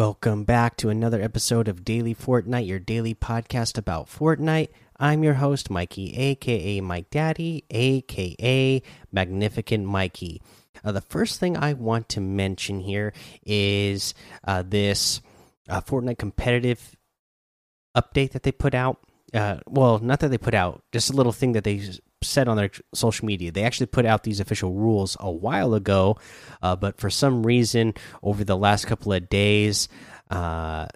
Welcome back to another episode of Daily Fortnite, your daily podcast about Fortnite. I'm your host, Mikey, aka Mike Daddy, aka Magnificent Mikey. Uh, the first thing I want to mention here is uh, this uh, Fortnite competitive update that they put out. Uh, well, not that they put out, just a little thing that they said on their social media. They actually put out these official rules a while ago, uh, but for some reason, over the last couple of days, uh,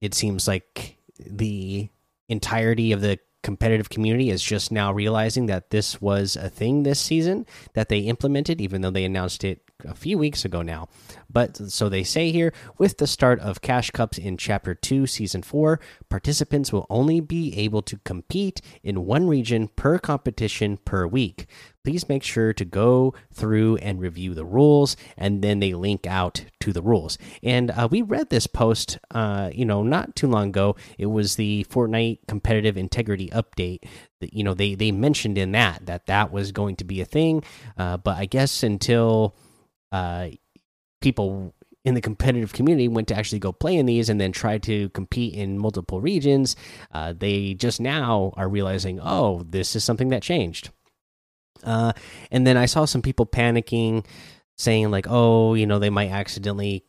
it seems like the entirety of the competitive community is just now realizing that this was a thing this season that they implemented, even though they announced it a few weeks ago now. But so they say here with the start of Cash Cups in Chapter 2, Season 4, participants will only be able to compete in one region per competition per week. Please make sure to go through and review the rules, and then they link out to the rules. And uh, we read this post, uh, you know, not too long ago. It was the Fortnite competitive integrity update. That you know they they mentioned in that that that was going to be a thing, uh, but I guess until uh, people in the competitive community went to actually go play in these and then try to compete in multiple regions, uh, they just now are realizing, oh, this is something that changed. Uh, and then I saw some people panicking, saying like, oh, you know, they might accidentally.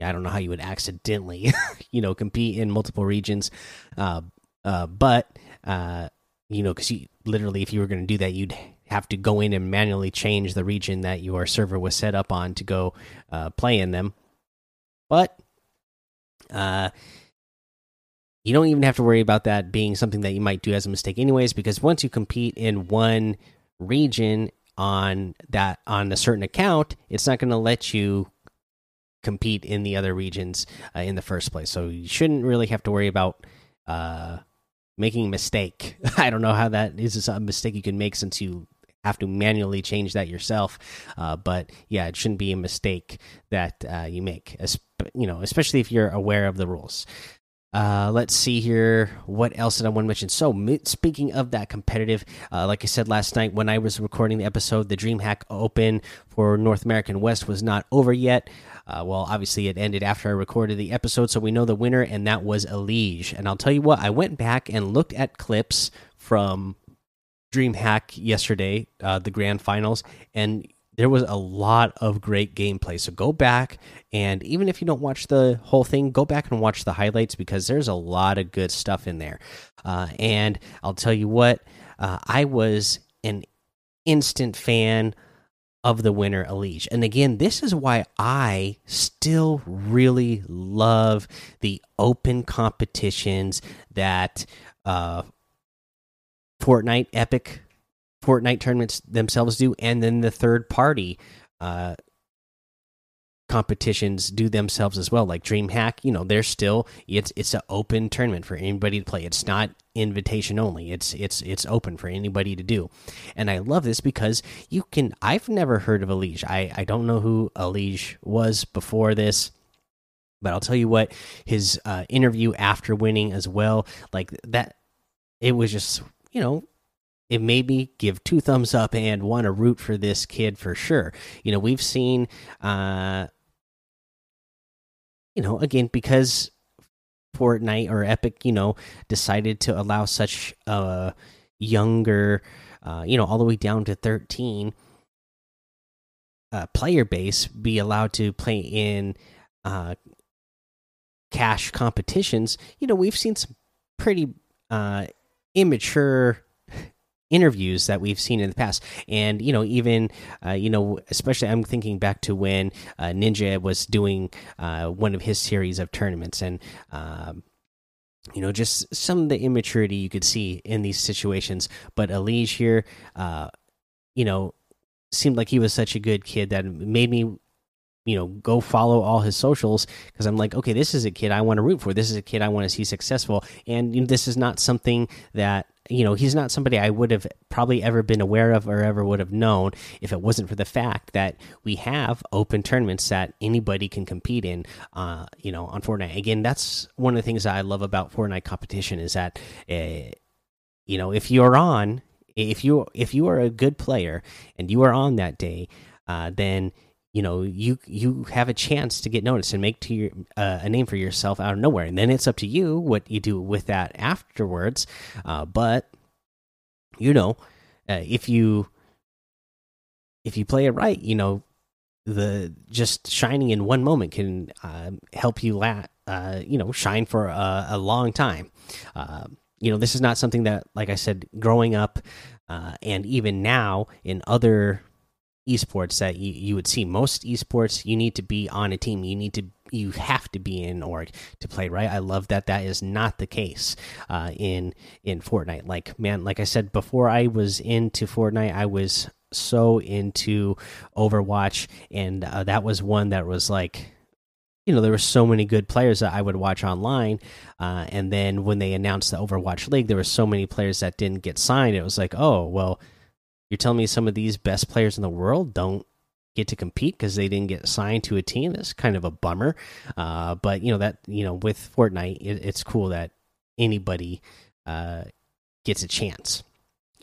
I don't know how you would accidentally, you know, compete in multiple regions, uh, uh, but uh, you know, because you literally, if you were going to do that, you'd have to go in and manually change the region that your server was set up on to go uh, play in them. But uh, you don't even have to worry about that being something that you might do as a mistake, anyways, because once you compete in one region on that on a certain account, it's not going to let you compete in the other regions uh, in the first place. So you shouldn't really have to worry about uh, making a mistake. I don't know how that is a mistake you can make since you have to manually change that yourself. Uh, but yeah, it shouldn't be a mistake that uh, you make, you know, especially if you're aware of the rules. Uh, let's see here. What else did I want to mention? So, speaking of that competitive, uh, like I said last night when I was recording the episode, the DreamHack Open for North American West was not over yet. Uh, well, obviously, it ended after I recorded the episode, so we know the winner, and that was Elige. And I'll tell you what, I went back and looked at clips from DreamHack yesterday, uh, the grand finals, and there was a lot of great gameplay. So go back and even if you don't watch the whole thing, go back and watch the highlights because there's a lot of good stuff in there. Uh, and I'll tell you what, uh, I was an instant fan of the winner Elige. And again, this is why I still really love the open competitions that uh, Fortnite, Epic, Fortnite tournaments themselves do, and then the third party uh, competitions do themselves as well. Like DreamHack, you know, they're still it's it's an open tournament for anybody to play. It's not invitation only. It's it's it's open for anybody to do. And I love this because you can. I've never heard of Elige. I I don't know who Elige was before this. But I'll tell you what, his uh, interview after winning as well, like that, it was just you know, it made me give two thumbs up and want to root for this kid for sure. You know, we've seen, uh, you know, again, because Fortnite or Epic, you know, decided to allow such a younger, uh, you know, all the way down to 13 uh, player base be allowed to play in uh, cash competitions, you know, we've seen some pretty uh, immature interviews that we've seen in the past. And you know even uh, you know especially i'm thinking back to when uh, ninja was doing uh, one of his series of tournaments. And um, you know just some of the immaturity you could see in these situations. But Elige here uh, you know seemed like he was such a good kid that made me you know go follow all his socials because i'm like okay this is a kid i want to root for. This is a kid i want to see successful. And you know, this is not something that you know he's not somebody i would have probably ever been aware of or ever would have known if it wasn't for the fact that we have open tournaments that anybody can compete in uh you know on fortnite. Again that's one of the things that i love about fortnite competition is that uh, you know if you're on if you if you are a good player and you are on that day uh then you know you you have a chance to get noticed and make to your uh, a name for yourself out of nowhere. And then it's up to you what you do with that afterwards. Uh, but you know uh, if you if you play it right you know the just shining in one moment can uh, help you la uh, you know shine for a, a long time. Uh, you know this is not something that like i said growing up and even now in other esports that you, you would see most esports you need to be on a team you need to you have to be in org to play right? I love that that is not the case uh, in in fortnite. Like man like i said before i was into fortnite i was so into overwatch and uh, that was one that was like you know there were so many good players that i would watch online uh, and then when they announced the overwatch league there were so many players that didn't get signed. It was like oh well you're telling me some of these best players in the world don't get to compete because they didn't get signed to a team. That's kind of a bummer. Uh, but you know that you know with Fortnite, it, it's cool that anybody uh, gets a chance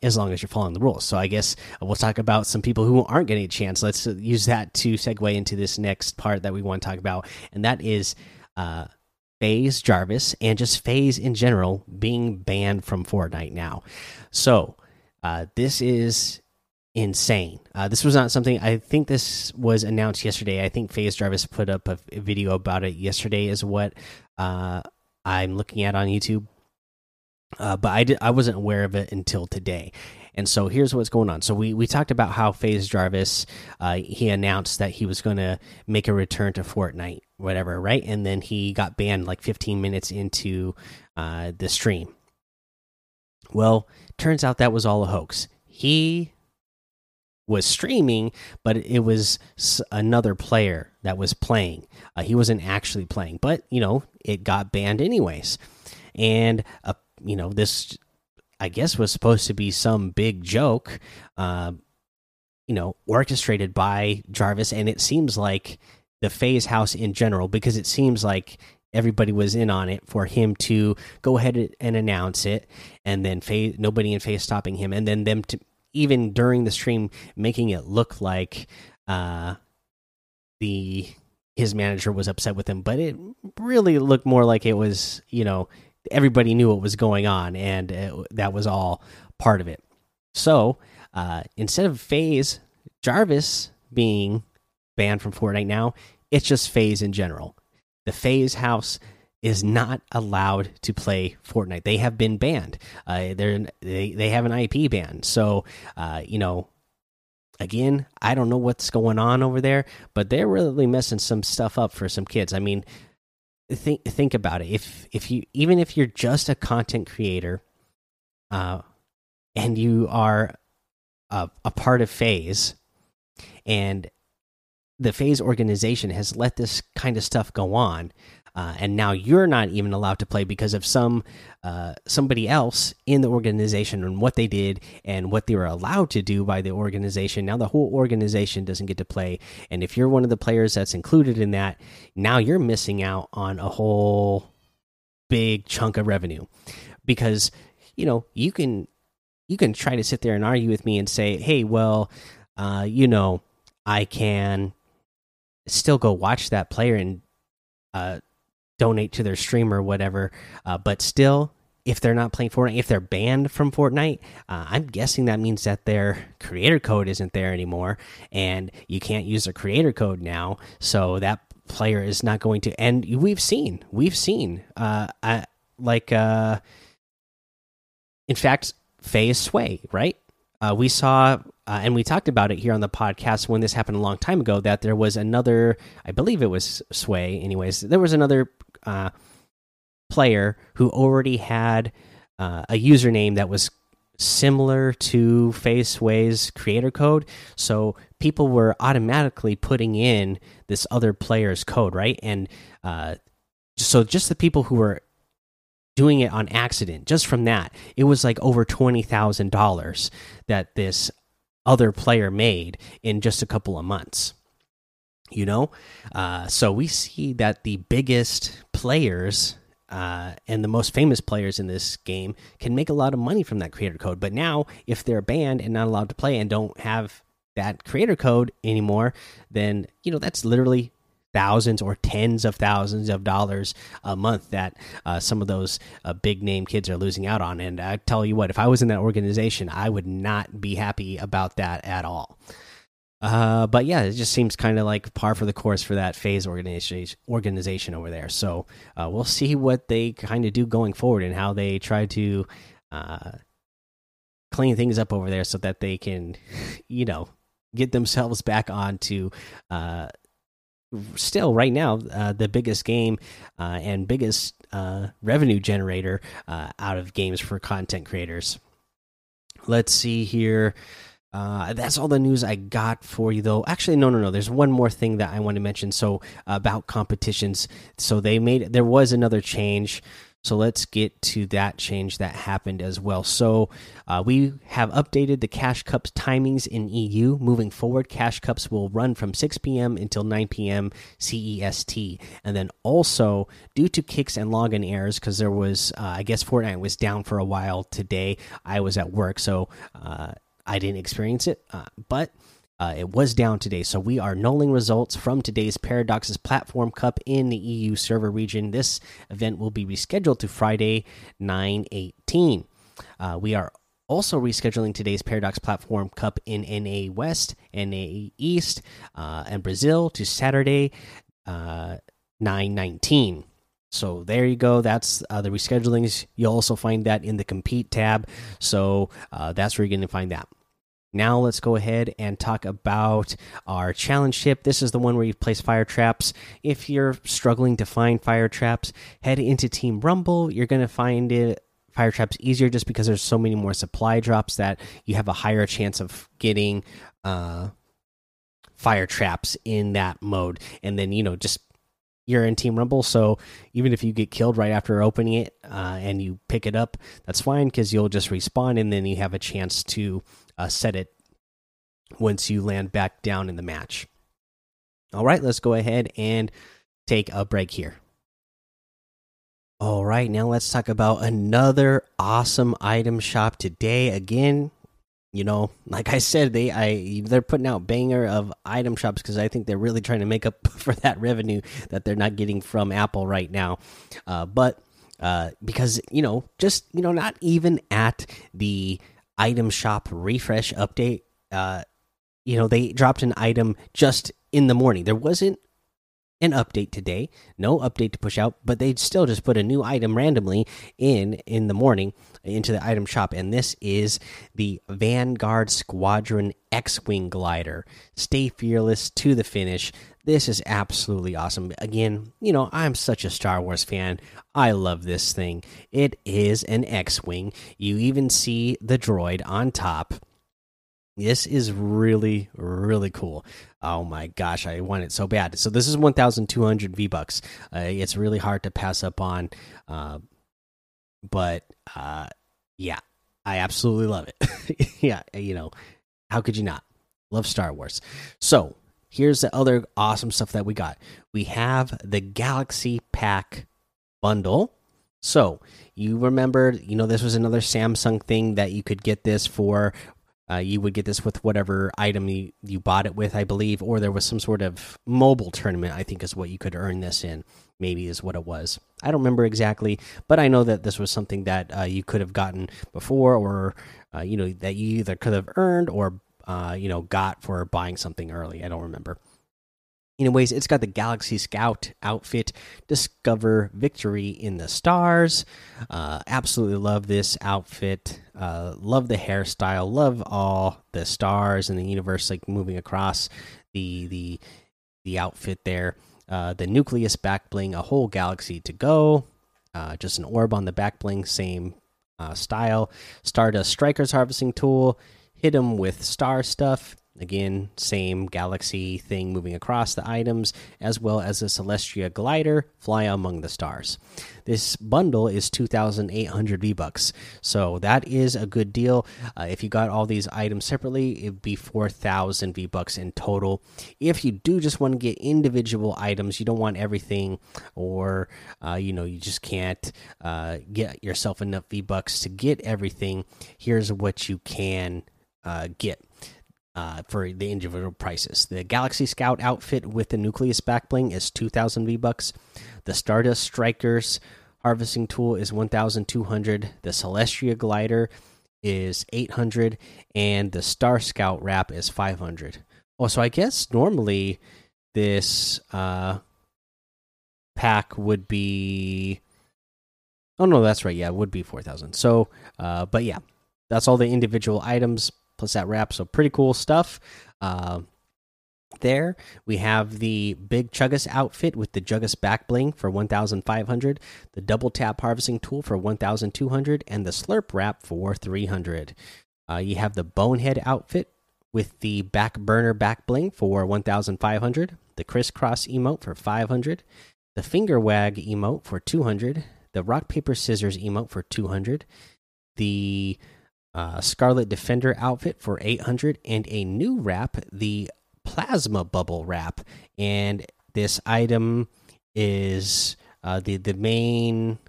as long as you're following the rules. So I guess we'll talk about some people who aren't getting a chance. Let's use that to segue into this next part that we want to talk about, and that is. Uh, FaZe Jarvis and just FaZe in general being banned from Fortnite now. So, uh, this is insane. Uh, this was not something I think this was announced yesterday. I think FaZe Jarvis put up a, video about it yesterday, is what uh, I'm looking at on YouTube. Uh, but I did, I wasn't aware of it until today. And so here's what's going on. So we we talked about how FaZe Jarvis uh, he announced that he was going to make a return to Fortnite, whatever, right? And then he got banned like 15 minutes into uh, the stream. Well, turns out that was all a hoax. He was streaming, but it was another player that was playing. Uh, he wasn't actually playing, but you know, it got banned anyways. And uh, you know, this I guess was supposed to be some big joke, uh, you know, orchestrated by Jarvis, and it seems like the FaZe House in general, because it seems like everybody was in on it for him to go ahead and announce it, and then nobody in FaZe stopping him, and then them to even during the stream making it look like uh, the his manager was upset with him, but it really looked more like it was you know everybody knew what was going on, and it, that was all part of it. So uh, instead of FaZe Jarvis being banned from Fortnite now, it's just FaZe in general the FaZe House is not allowed to play Fortnite. They have been banned. Uh, they're they they have an IP ban. So uh, you know, again, I don't know what's going on over there, but they're really messing some stuff up for some kids. I mean, think think about it. If if you even if you're just a content creator, uh, and you are a, a part of FaZe, and the FaZe organization has let this kind of stuff go on, uh, and now you're not even allowed to play because of some uh, somebody else in the organization and what they did and what they were allowed to do by the organization. Now the whole organization doesn't get to play, and if you're one of the players that's included in that, now you're missing out on a whole big chunk of revenue because you know you can you can try to sit there and argue with me and say, hey, well, uh, you know, I can still go watch that player and uh, donate to their stream or whatever. Uh, but still, if they're not playing Fortnite, if they're banned from Fortnite, uh, I'm guessing that means that their creator code isn't there anymore, and you can't use their creator code now. So that player is not going to. And we've seen, we've seen, uh, I, like, uh, in fact, FaZe Sway, right? Uh, we saw uh, and we talked about it here on the podcast when this happened a long time ago that there was another i believe it was sway anyways there was another uh, player who already had uh, a username that was similar to FaZe Sway's creator code. So people were automatically putting in this other player's code right? And uh, so just the people who were doing it on accident just from that it was like over $20000 that this other player made in just a couple of months you know? Uh, so we see that the biggest players uh, and the most famous players in this game can make a lot of money from that creator code. But now if they're banned and not allowed to play and don't have that creator code anymore, then you know that's literally thousands or tens of thousands of dollars a month that uh, some of those uh, big name kids are losing out on. And I tell you what, if I was in that organization, I would not be happy about that at all. Uh, but yeah, it just seems kind of like par for the course for that FaZe organization organization over there. So uh, we'll see what they kind of do going forward and how they try to uh, clean things up over there so that they can, you know, get themselves back onto uh, still right now uh, the biggest game uh, and biggest uh, revenue generator uh, out of games for content creators. Let's see here. Uh, that's all the news I got for you, though. Actually, no, no, no. There's one more thing that I want to mention. So about competitions, so they made there was another change so let's get to that change that happened as well. So uh, we have updated the Cash Cups timings in EU. Moving forward, Cash Cups will run from 6 p.m. until 9 p.m. CEST. And then also, due to kicks and login errors, because there was, uh, I guess Fortnite was down for a while today. I was at work, so uh, I didn't experience it. Uh, but uh, it was down today, so we are nulling results from today's Paradox's Platform Cup in the EU server region. This event will be rescheduled to Friday, 9 18. Uh, we are also rescheduling today's Paradox Platform Cup in NA West, NA East, uh, and Brazil to Saturday, uh, 9 19. So there you go. That's uh, the reschedulings. You'll also find that in the compete tab. So uh, that's where you're going to find that. Now let's go ahead and talk about our challenge ship. This is the one where you place fire traps. If you're struggling to find fire traps, head into Team Rumble. You're going to find it fire traps easier just because there's so many more supply drops that you have a higher chance of getting uh, fire traps in that mode. And then, you know, just you're in Team Rumble, so even if you get killed right after opening it uh, and you pick it up, that's fine because you'll just respawn and then you have a chance to set it once you land back down in the match. All right, let's go ahead and take a break here. All right, now let's talk about another awesome item shop today. Again, you know, like I said, they I they're putting out banger of item shops because I think they're really trying to make up for that revenue that they're not getting from Apple right now. Uh, but uh, because you know, just you know, not even at the item shop refresh update. Uh, you know, they dropped an item just in the morning. There wasn't an update today, no update to push out, but they'd still just put a new item randomly in in the morning into the item shop, and this is the Vanguard Squadron X-wing glider. Stay fearless to the finish. This is absolutely awesome. Again, you know, I'm such a Star Wars fan. I love this thing. It is an X Wing. You even see the droid on top. This is really, really cool. Oh my gosh, I want it so bad. So this is 1,200 V bucks. Uh, it's really hard to pass up on, uh, but uh, yeah, I absolutely love it. yeah, you know, how could you not? Love Star Wars. So here's the other awesome stuff that we got. We have the Galaxy Pack bundle. So you remember, you know, this was another Samsung thing that you could get this for. Uh, you would get this with whatever item you, you bought it with, I believe, or there was some sort of mobile tournament. I think is what you could earn this in. Maybe is what it was. I don't remember exactly, but I know that this was something that uh, you could have gotten before, or uh, you know that you either could have earned or uh, you know, got for buying something early. I don't remember. Anyways, it's got the Galaxy Scout outfit. Discover victory in the stars. Uh, absolutely love this outfit. Uh, love the hairstyle. Love all the stars and the universe like moving across the the the outfit there. Uh, the nucleus back bling, a whole galaxy to go. Uh, just an orb on the back bling, same uh, style. Stardust Striker's harvesting tool hit them with star stuff. Again, same galaxy thing moving across the items, as well as a Celestia glider fly among the stars. This bundle is 2,800 V bucks, so that is a good deal. Uh, if you got all these items separately, it'd be 4,000 V bucks in total. If you do just want to get individual items, you don't want everything, or uh, you know you just can't uh, get yourself enough V bucks to get everything. Here's what you can uh, get uh, for the individual prices. The Galaxy Scout outfit with the Nucleus backbling is 2,000 V bucks. The Stardust Strikers harvesting tool is 1,200. The Celestia glider is 800, and the Star Scout wrap is 500. Oh, so I guess normally this uh, pack would be. Oh no, that's right. Yeah, it would be 4,000. So, uh, but yeah, that's all the individual items plus that wrap. So pretty cool stuff. Uh, there we have the big Chuggus outfit with the Juggus back bling for 1500, the double tap harvesting tool for 1200, and the slurp wrap for 300. Uh, you have the bonehead outfit with the back burner back bling for 1500, the crisscross emote for 500, the finger wag emote for 200, the rock paper scissors emote for 200, the uh, Scarlet Defender outfit for 800, and a new wrap, the Plasma Bubble wrap. And this item is uh, the the main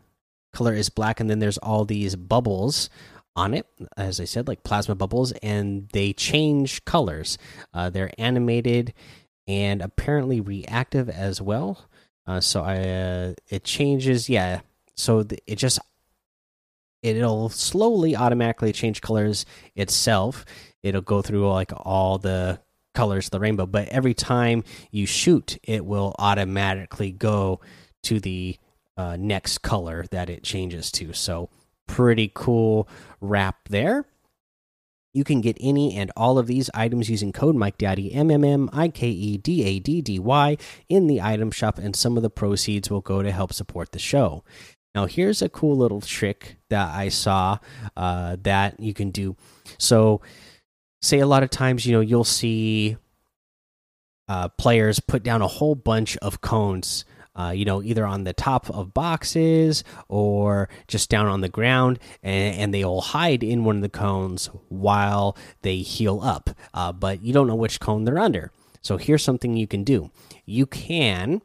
color is black, and then there's all these bubbles on it, as I said, like plasma bubbles, and they change colors. Uh, they're animated and apparently reactive as well. Uh, so I, uh, it changes, yeah. So it just it'll slowly automatically change colors itself. It'll go through like all the colors of the rainbow, but every time you shoot, it will automatically go to the uh, next color that it changes to. So, pretty cool wrap there. You can get any and all of these items using code Mike Daddy M M M I K E D A D D Y in the item shop, and some of the proceeds will go to help support the show. Now, here's a cool little trick that I saw uh, that you can do. So, say a lot of times, you know, you'll see uh, players put down a whole bunch of cones. Uh, you know, either on the top of boxes or just down on the ground, and, and they all hide in one of the cones while they heal up. Uh, but you don't know which cone they're under. So here's something you can do: you can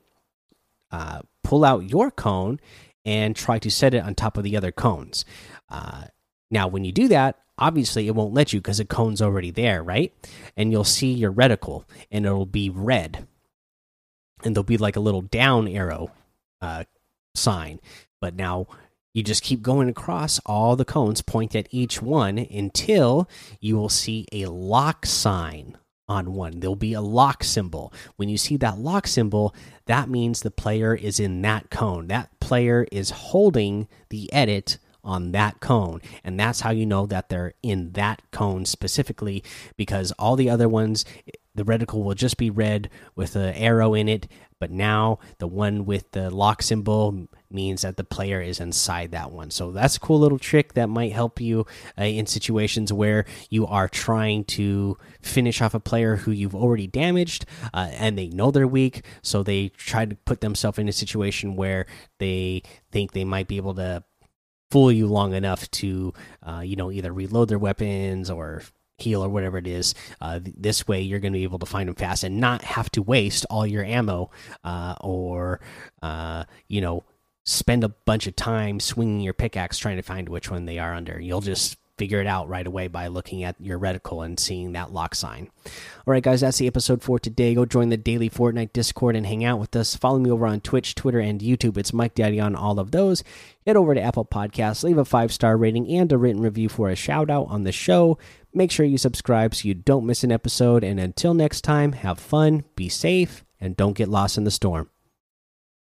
uh, pull out your cone and try to set it on top of the other cones. Uh, now, when you do that, obviously it won't let you because the cone's already there, right? And you'll see your reticle and it'll be red. And there'll be like a little down arrow uh, sign. But now you just keep going across all the cones, point at each one until you will see a lock sign on one. There'll be a lock symbol. When you see that lock symbol, that means the player is in that cone. That player is holding the edit on that cone. And that's how you know that they're in that cone specifically because all the other ones, the reticle will just be red with an arrow in it. But now the one with the lock symbol means that the player is inside that one. So that's a cool little trick that might help you uh, in situations where you are trying to finish off a player who you've already damaged uh, and they know they're weak. So they try to put themselves in a situation where they think they might be able to fool you long enough to, uh, you know, either reload their weapons or heal or whatever it is. Uh, this way, you're going to be able to find them fast and not have to waste all your ammo uh, or, uh, you know, spend a bunch of time swinging your pickaxe trying to find which one they are under. You'll just figure it out right away by looking at your reticle and seeing that lock sign. All right, guys, that's the episode for today. Go join the daily Fortnite Discord and hang out with us. Follow me over on Twitch, Twitter, and YouTube. It's Mike Daddy on all of those. Head over to Apple Podcasts, leave a five star rating and a written review for a shout out on the show. Make sure you subscribe so you don't miss an episode. And until next time, have fun, be safe, and don't get lost in the storm.